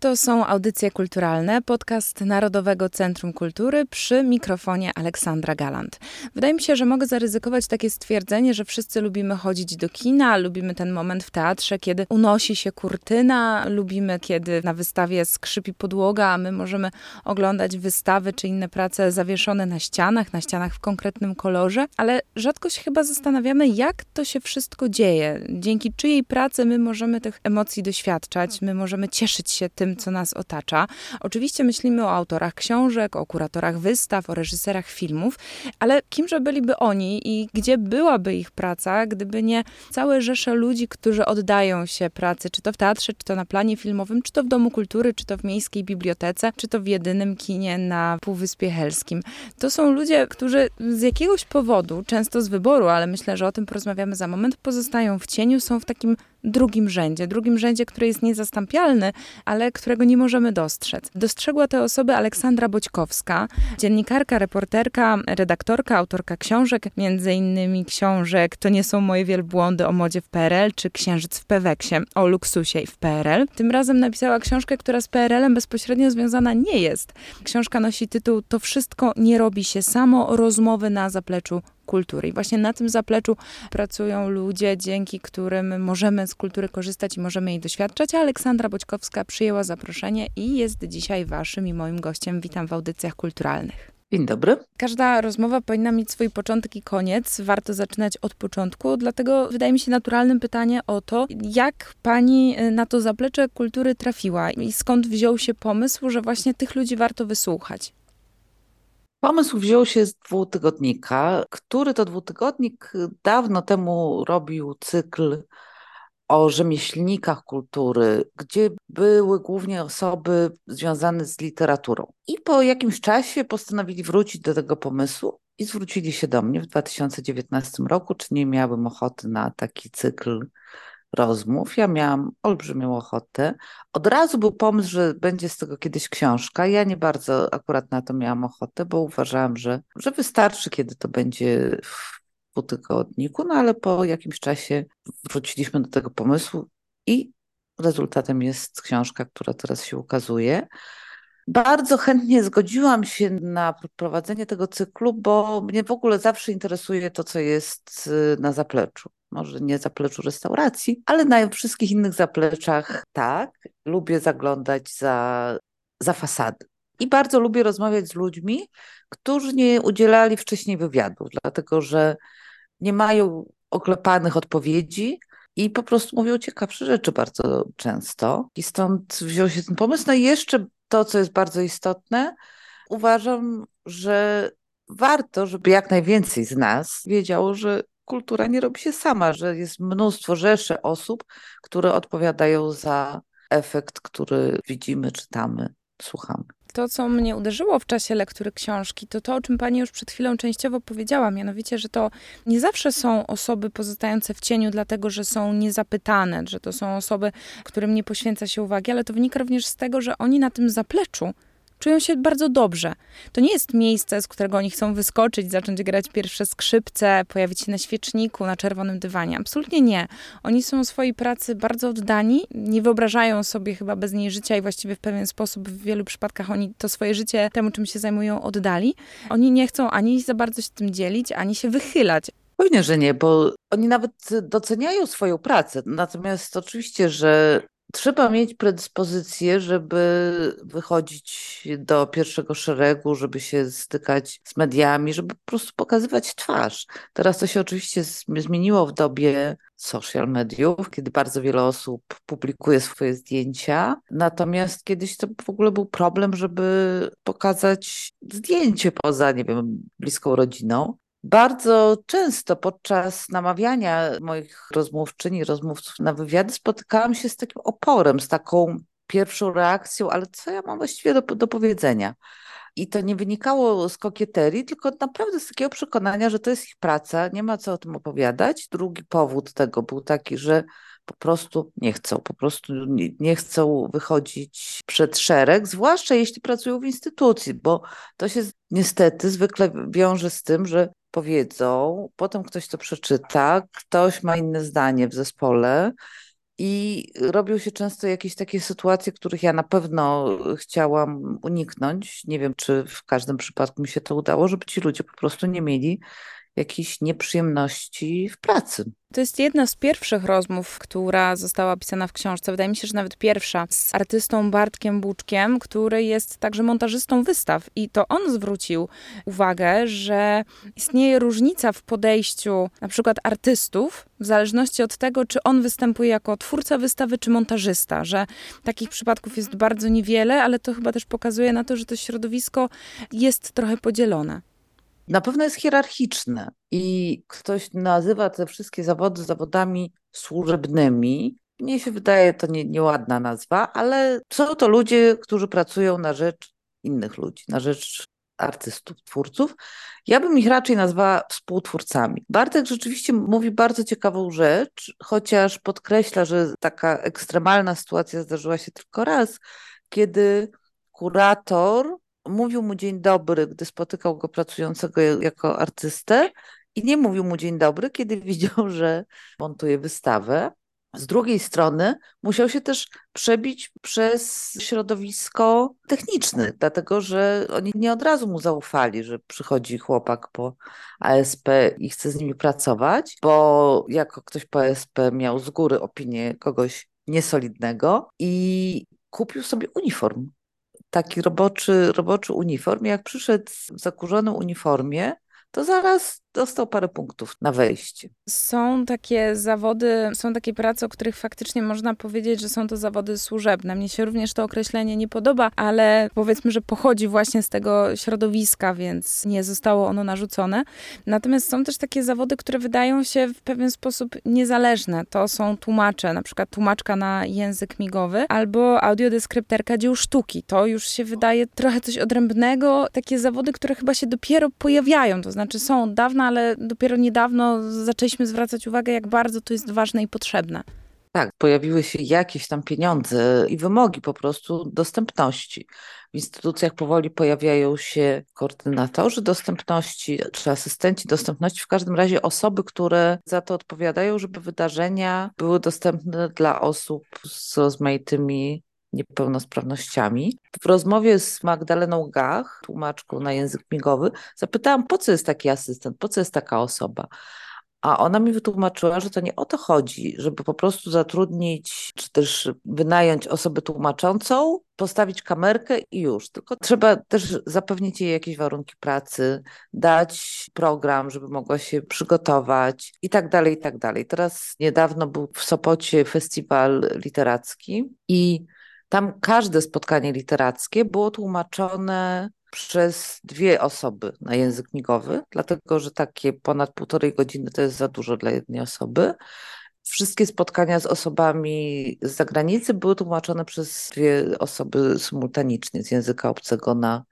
To są audycje kulturalne, podcast Narodowego Centrum Kultury przy mikrofonie Aleksandra Galant. Wydaje mi się, że mogę zaryzykować takie stwierdzenie, że wszyscy lubimy chodzić do kina, lubimy ten moment w teatrze, kiedy unosi się kurtyna, lubimy, kiedy na wystawie skrzypi podłoga, a my możemy oglądać wystawy czy inne prace zawieszone na ścianach, na ścianach w konkretnym kolorze, ale rzadko się chyba zastanawiamy, jak to się wszystko dzieje, dzięki czyjej pracy my możemy tych emocji doświadczać, my możemy cieszyć się tym, tym, co nas otacza. Oczywiście myślimy o autorach książek, o kuratorach wystaw, o reżyserach filmów, ale kimże byliby oni i gdzie byłaby ich praca, gdyby nie całe rzesze ludzi, którzy oddają się pracy, czy to w teatrze, czy to na planie filmowym, czy to w Domu Kultury, czy to w miejskiej bibliotece, czy to w jedynym kinie na Półwyspie Helskim. To są ludzie, którzy z jakiegoś powodu, często z wyboru, ale myślę, że o tym porozmawiamy za moment, pozostają w cieniu, są w takim drugim rzędzie, drugim rzędzie, który jest niezastąpialny, ale którego nie możemy dostrzec. Dostrzegła te osoby Aleksandra Boćkowska, dziennikarka, reporterka, redaktorka, autorka książek, między innymi książek To nie są moje wielbłądy o modzie w PRL, czy Księżyc w Peweksie o luksusie w PRL. Tym razem napisała książkę, która z PRL-em bezpośrednio związana nie jest. Książka nosi tytuł To wszystko nie robi się samo, rozmowy na zapleczu kultury. I właśnie na tym zapleczu pracują ludzie, dzięki którym możemy z kultury korzystać i możemy jej doświadczać. A Aleksandra Boćkowska przyjęła zaproszenie i jest dzisiaj waszym i moim gościem. Witam w audycjach kulturalnych. Dzień dobry. Każda rozmowa powinna mieć swój początek i koniec. Warto zaczynać od początku, dlatego wydaje mi się naturalnym pytanie o to, jak pani na to zaplecze kultury trafiła i skąd wziął się pomysł, że właśnie tych ludzi warto wysłuchać. Pomysł wziął się z dwutygodnika, który to dwutygodnik dawno temu robił cykl o rzemieślnikach kultury, gdzie były głównie osoby związane z literaturą. I po jakimś czasie postanowili wrócić do tego pomysłu i zwrócili się do mnie w 2019 roku, czy nie miałabym ochoty na taki cykl rozmów. Ja miałam olbrzymią ochotę. Od razu był pomysł, że będzie z tego kiedyś książka. Ja nie bardzo akurat na to miałam ochotę, bo uważałam, że, że wystarczy, kiedy to będzie w dwutygodniku, no ale po jakimś czasie wróciliśmy do tego pomysłu i rezultatem jest książka, która teraz się ukazuje. Bardzo chętnie zgodziłam się na prowadzenie tego cyklu, bo mnie w ogóle zawsze interesuje to, co jest y, na zapleczu. Może nie zapleczu restauracji, ale na wszystkich innych zapleczach tak. Lubię zaglądać za, za fasady. I bardzo lubię rozmawiać z ludźmi, którzy nie udzielali wcześniej wywiadów, dlatego że nie mają oklepanych odpowiedzi, i po prostu mówią ciekawsze rzeczy bardzo często. I stąd wziął się ten pomysł. No i jeszcze to, co jest bardzo istotne, uważam, że warto, żeby jak najwięcej z nas wiedziało, że kultura nie robi się sama, że jest mnóstwo rzeszy osób, które odpowiadają za efekt, który widzimy, czytamy, słuchamy. To, co mnie uderzyło w czasie lektury książki, to to, o czym pani już przed chwilą częściowo powiedziała, mianowicie, że to nie zawsze są osoby pozostające w cieniu, dlatego że są niezapytane, że to są osoby, którym nie poświęca się uwagi, ale to wynika również z tego, że oni na tym zapleczu czują się bardzo dobrze. To nie jest miejsce, z którego oni chcą wyskoczyć, zacząć grać pierwsze skrzypce, pojawić się na świeczniku, na czerwonym dywanie. Absolutnie nie. Oni są swojej pracy bardzo oddani, nie wyobrażają sobie chyba bez niej życia i właściwie w pewien sposób w wielu przypadkach oni to swoje życie temu, czym się zajmują, oddali. Oni nie chcą ani za bardzo się tym dzielić, ani się wychylać. Pewnie, że nie, bo oni nawet doceniają swoją pracę. Natomiast oczywiście, że Trzeba mieć predyspozycję, żeby wychodzić do pierwszego szeregu, żeby się stykać z mediami, żeby po prostu pokazywać twarz. Teraz to się oczywiście zmieniło w dobie social mediów, kiedy bardzo wiele osób publikuje swoje zdjęcia. Natomiast kiedyś to w ogóle był problem, żeby pokazać zdjęcie poza, nie wiem, bliską rodziną. Bardzo często podczas namawiania moich rozmówczyń i rozmówców na wywiady spotykałam się z takim oporem, z taką pierwszą reakcją, ale co ja mam właściwie do, do powiedzenia? I to nie wynikało z kokieterii, tylko naprawdę z takiego przekonania, że to jest ich praca, nie ma co o tym opowiadać. Drugi powód tego był taki, że po prostu nie chcą, po prostu nie, chcą wychodzić przed szereg, zwłaszcza jeśli pracują w instytucji, bo to się niestety zwykle wiąże z tym, że powiedzą, potem ktoś to przeczyta, ktoś ma inne zdanie w zespole i robią się często jakieś takie sytuacje, których ja na pewno chciałam uniknąć. Nie wiem, czy w każdym przypadku mi się to udało, żeby ci ludzie po prostu nie mieli jakichś nieprzyjemności w pracy. To jest jedna z pierwszych rozmów, która została opisana w książce. Wydaje mi się, że nawet pierwsza z artystą Bartkiem Buczkiem, który jest także montażystą wystaw. I to on zwrócił uwagę, że istnieje różnica w podejściu na przykład artystów, w zależności od tego, czy on występuje jako twórca wystawy, czy montażysta. Że takich przypadków jest bardzo niewiele, ale to chyba też pokazuje na to, że to środowisko jest trochę podzielone na pewno jest hierarchiczne i ktoś nazywa te wszystkie zawody zawodami służebnymi. Mnie się wydaje to nie, nieładna nazwa, ale są to ludzie, którzy pracują na rzecz innych ludzi, na rzecz artystów, twórców. Ja bym ich raczej nazwała współtwórcami. Bartek rzeczywiście mówi bardzo ciekawą rzecz, chociaż podkreśla, że taka ekstremalna sytuacja zdarzyła się tylko raz, kiedy kurator mówił mu dzień dobry, gdy spotykał go pracującego jako artystę i nie mówił mu dzień dobry, kiedy widział, że montuje wystawę. Z drugiej strony musiał się też przebić przez środowisko techniczne, dlatego że oni nie od razu mu zaufali, że przychodzi chłopak po ASP i chce z nimi pracować, bo jako ktoś po ASP miał z góry opinię kogoś niesolidnego i kupił sobie uniform taki roboczy, roboczy uniform. Jak przyszedł w zakurzonym uniformie, to zaraz dostał parę punktów na wejście. Są takie zawody, są takie prace, o których faktycznie można powiedzieć, że są to zawody służebne. Mnie się również to określenie nie podoba, ale powiedzmy, że pochodzi właśnie z tego środowiska, więc nie zostało ono narzucone. Natomiast są też takie zawody, które wydają się w pewien sposób niezależne. To są tłumacze, na przykład tłumaczka na język migowy albo audiodeskrypterka dzieł sztuki. To już się wydaje trochę coś odrębnego. Takie zawody, które chyba się dopiero pojawiają, to znaczy są od ale dopiero niedawno zaczęliśmy zwracać uwagę, jak bardzo to jest ważne i potrzebne. Tak, pojawiły się jakieś tam pieniądze i wymogi po prostu dostępności. W instytucjach powoli pojawiają się koordynatorzy dostępności czy asystenci dostępności, w każdym razie osoby, które za to odpowiadają, żeby wydarzenia były dostępne dla osób z rozmaitymi niepełnosprawnościami. W rozmowie z Magdaleną Gach, tłumaczką na język migowy, zapytałam, po co jest taki asystent, po co jest taka osoba. A ona mi wytłumaczyła, że to nie o to chodzi, żeby po prostu zatrudnić, czy też wynająć osobę tłumaczącą, postawić kamerkę i już. Tylko trzeba też zapewnić jej jakieś warunki pracy, dać program, żeby mogła się przygotować i tak dalej, i tak dalej. Teraz niedawno był w Sopocie festiwal literacki i tam każde spotkanie literackie było tłumaczone przez dwie osoby na język migowy, dlatego że takie ponad półtorej godziny to jest za dużo dla jednej osoby. Wszystkie spotkania z osobami z zagranicy były tłumaczone przez dwie osoby symultanicznie z języka obcego na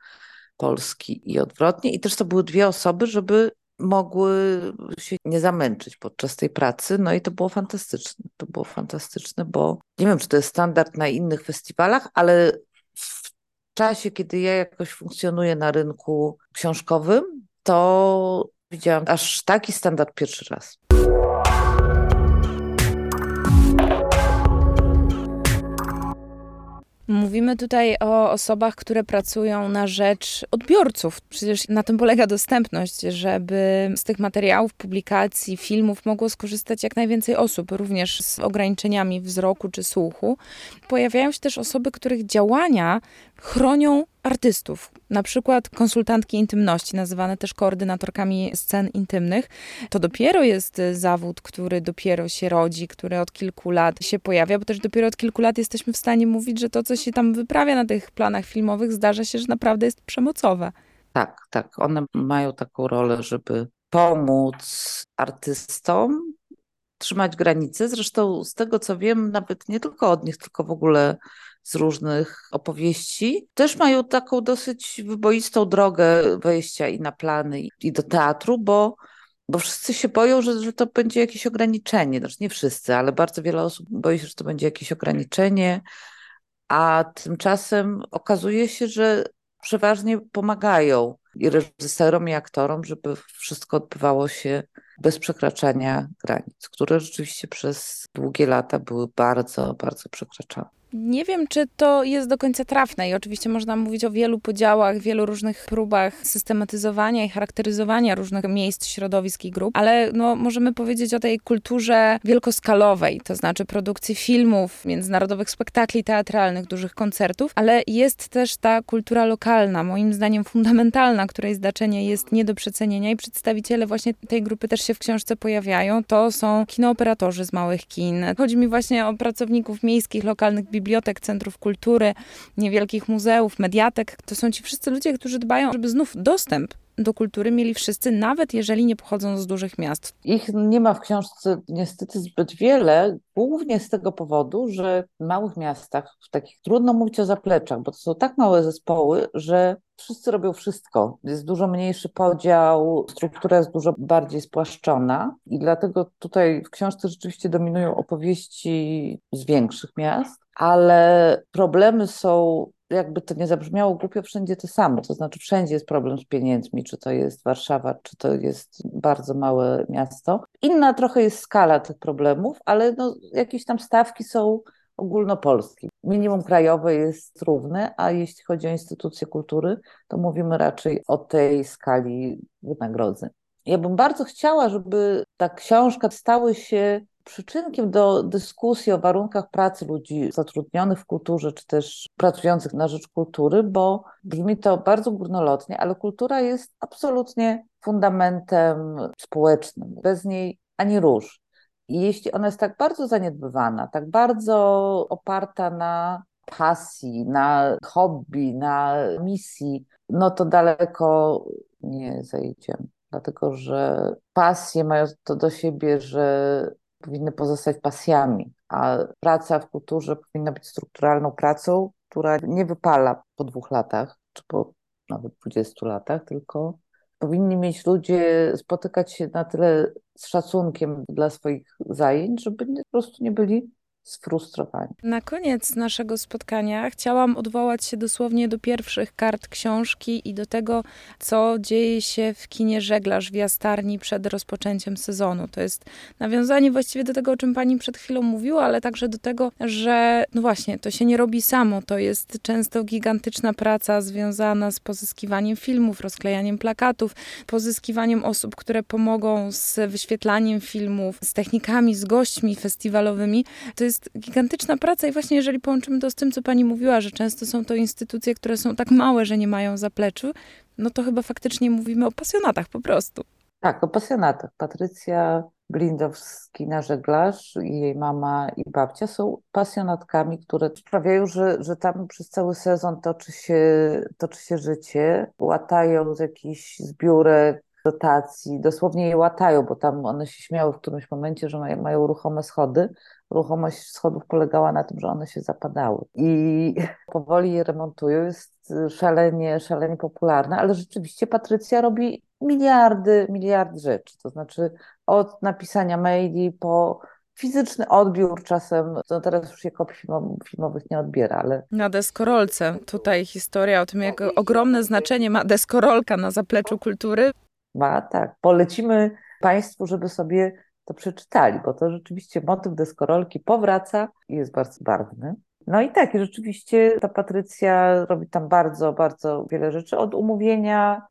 polski i odwrotnie. I też to były dwie osoby, żeby mogły się nie zamęczyć podczas tej pracy. No i to było fantastyczne. To było fantastyczne, bo nie wiem, czy to jest standard na innych festiwalach, ale w czasie, kiedy ja jakoś funkcjonuję na rynku książkowym, to widziałam aż taki standard pierwszy raz. Mówimy tutaj o osobach, które pracują na rzecz odbiorców. Przecież na tym polega dostępność, żeby z tych materiałów, publikacji, filmów mogło skorzystać jak najwięcej osób, również z ograniczeniami wzroku czy słuchu. Pojawiają się też osoby, których działania chronią artystów, na przykład konsultantki intymności, nazywane też koordynatorkami scen intymnych. To dopiero jest zawód, który dopiero się rodzi, który od kilku lat się pojawia, bo też dopiero od kilku lat jesteśmy w stanie mówić, że to, co się tam wyprawia na tych planach filmowych, zdarza się, że naprawdę jest przemocowe. Tak, tak. One mają taką rolę, żeby pomóc artystom trzymać granice. Zresztą z tego co wiem, nawet nie tylko od nich, tylko w ogóle z różnych opowieści, też mają taką dosyć wyboistą drogę wejścia i na plany, i do teatru, bo, bo wszyscy się boją, że, że to będzie jakieś ograniczenie. Znaczy nie wszyscy, ale bardzo wiele osób boi się, że to będzie jakieś ograniczenie, a tymczasem okazuje się, że przeważnie pomagają i reżyserom, i aktorom, żeby wszystko odbywało się bez przekraczania granic, które rzeczywiście przez długie lata były bardzo, bardzo przekraczane. Nie wiem, czy to jest do końca trafne i oczywiście można mówić o wielu podziałach, wielu różnych próbach systematyzowania i charakteryzowania różnych miejsc, środowisk i grup, ale no, możemy powiedzieć o tej kulturze wielkoskalowej, to znaczy produkcji filmów, międzynarodowych spektakli teatralnych, dużych koncertów, ale jest też ta kultura lokalna, moim zdaniem fundamentalna, której znaczenie jest nie do przecenienia i przedstawiciele właśnie tej grupy też się w książce pojawiają. To są kinooperatorzy z małych kin. Chodzi mi właśnie o pracowników miejskich, lokalnych bibliotek, centrów kultury, niewielkich muzeów, mediatek. To są ci wszyscy ludzie, którzy dbają, żeby znów dostęp do kultury mieli wszyscy, nawet jeżeli nie pochodzą z dużych miast. Ich nie ma w książce niestety zbyt wiele, głównie z tego powodu, że w małych miastach, w takich trudno mówić o zapleczach, bo to są tak małe zespoły, że wszyscy robią wszystko. Jest dużo mniejszy podział, struktura jest dużo bardziej spłaszczona i dlatego tutaj w książce rzeczywiście dominują opowieści z większych miast, ale problemy są jakby to nie zabrzmiało głupio, wszędzie to samo. To znaczy, wszędzie jest problem z pieniędzmi, czy to jest Warszawa, czy to jest bardzo małe miasto. Inna trochę jest skala tych problemów, ale no, jakieś tam stawki są ogólnopolskie. Minimum krajowe jest równe, a jeśli chodzi o instytucje kultury, to mówimy raczej o tej skali wynagrodzeń. Ja bym bardzo chciała, żeby ta książka stały się przyczynkiem do dyskusji o warunkach pracy ludzi zatrudnionych w kulturze, czy też pracujących na rzecz kultury, bo brzmi to bardzo górnolotnie, ale kultura jest absolutnie fundamentem społecznym. Bez niej ani róż. I jeśli ona jest tak bardzo zaniedbywana, tak bardzo oparta na pasji, na hobby, na misji, no to daleko nie zejdziemy. Dlatego, że pasje mają to do siebie, że powinny pozostać pasjami, a praca w kulturze powinna być strukturalną pracą, która nie wypala po dwóch latach, czy po nawet 20 latach, tylko powinni mieć ludzie spotykać się na tyle z szacunkiem dla swoich zajęć, żeby po prostu nie byli sfrustrowani. Na koniec naszego spotkania chciałam odwołać się dosłownie do pierwszych kart książki i do tego, co dzieje się w kinie Żeglarz w Jastarni przed rozpoczęciem sezonu. To jest nawiązanie właściwie do tego, o czym pani przed chwilą mówiła, ale także do tego, że no właśnie, to się nie robi samo. To jest często gigantyczna praca związana z pozyskiwaniem filmów, rozklejaniem plakatów, pozyskiwaniem osób, które pomogą z wyświetlaniem filmów, z technikami, z gośćmi festiwalowymi. To jest jest gigantyczna praca i właśnie jeżeli połączymy to z tym, co pani mówiła, że często są to instytucje, które są tak małe, że nie mają zapleczu, no to chyba faktycznie mówimy o pasjonatach po prostu. Tak, o pasjonatach. Patrycja Blindowski na żeglarz i jej mama i babcia są pasjonatkami, które sprawiają, że, że tam przez cały sezon toczy się, toczy się życie. Łatają z jakichś zbiórek, dotacji, dosłownie je łatają, bo tam one się śmiały w którymś momencie, że mają, mają ruchome schody, ruchomość schodów polegała na tym, że one się zapadały i powoli je remontują. Jest szalenie, szalenie popularna, ale rzeczywiście Patrycja robi miliardy, miliardy rzeczy. To znaczy od napisania maili po fizyczny odbiór czasem, no teraz już się kopii filmowych nie odbiera, ale... Na deskorolce. Tutaj historia o tym, jak ogromne znaczenie ma deskorolka na zapleczu kultury. Ma, tak. Polecimy Państwu, żeby sobie to przeczytali, bo to rzeczywiście motyw deskorolki powraca i jest bardzo barwny. No i tak, i rzeczywiście ta Patrycja robi tam bardzo, bardzo wiele rzeczy. Od umówienia,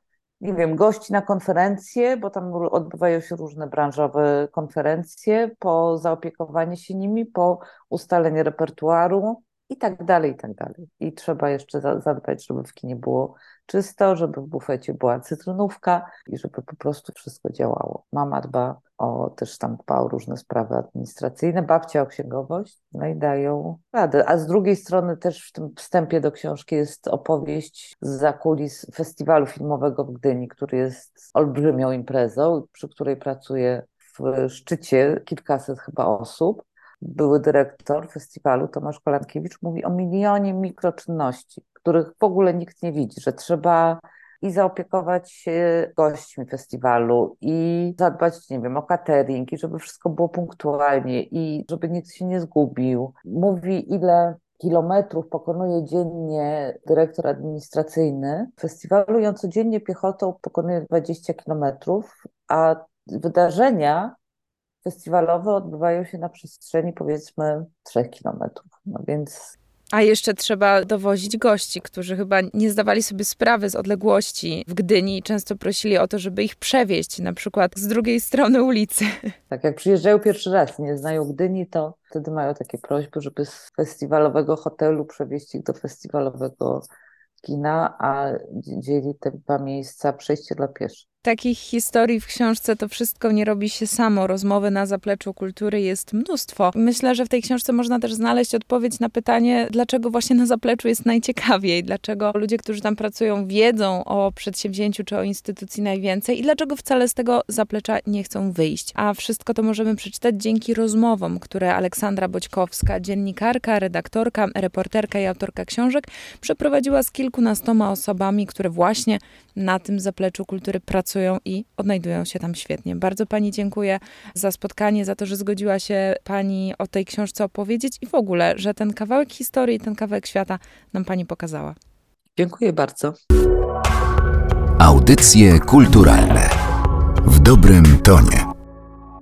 nie wiem, gości na konferencje, bo tam odbywają się różne branżowe konferencje, po zaopiekowanie się nimi, po ustalenie repertuaru i tak dalej, i tak dalej. I trzeba jeszcze zadbać, żeby w kinie było czysto, żeby w bufecie była cytrynówka i żeby po prostu wszystko działało. Mama dba o, też tam dba o różne sprawy administracyjne, babcia o księgowość, no i dają radę. A z drugiej strony też w tym wstępie do książki jest opowieść z zakulis festiwalu filmowego w Gdyni, który jest olbrzymią imprezą, przy której pracuje w szczycie kilkaset chyba osób. Były dyrektor festiwalu Tomasz Kolankiewicz mówi o milionie mikroczynności, których w ogóle nikt nie widzi, że trzeba i zaopiekować się gośćmi festiwalu i zadbać, nie wiem, o catering i żeby wszystko było punktualnie i żeby nikt się nie zgubił. Mówi, ile kilometrów pokonuje dziennie dyrektor administracyjny festiwalu i on codziennie piechotą pokonuje 20 kilometrów, a wydarzenia festiwalowe odbywają się na przestrzeni powiedzmy 3 kilometrów. No więc a jeszcze trzeba dowozić gości, którzy chyba nie zdawali sobie sprawy z odległości w Gdyni i często prosili o to, żeby ich przewieźć, na przykład z drugiej strony ulicy. Tak, jak przyjeżdżają pierwszy raz i nie znają Gdyni, to wtedy mają takie prośby, żeby z festiwalowego hotelu przewieźć ich do festiwalowego kina, a dzieli te dwa miejsca przejście dla pieszych. Takich historii w książce to wszystko nie robi się samo. Rozmowy na zapleczu kultury jest mnóstwo. Myślę, że w tej książce można też znaleźć odpowiedź na pytanie, dlaczego właśnie na zapleczu jest najciekawiej, dlaczego ludzie, którzy tam pracują, wiedzą o przedsięwzięciu czy o instytucji najwięcej i dlaczego wcale z tego zaplecza nie chcą wyjść. A wszystko to możemy przeczytać dzięki rozmowom, które Aleksandra Boćkowska, dziennikarka, redaktorka, reporterka i autorka książek, przeprowadziła z kilkunastoma osobami, które właśnie na tym zapleczu kultury pracują pracują i odnajdują się tam świetnie. Bardzo Pani dziękuję za spotkanie, za to, że zgodziła się Pani o tej książce opowiedzieć i w ogóle, że ten kawałek historii, ten kawałek świata nam Pani pokazała. Dziękuję bardzo. Audycje kulturalne w dobrym tonie.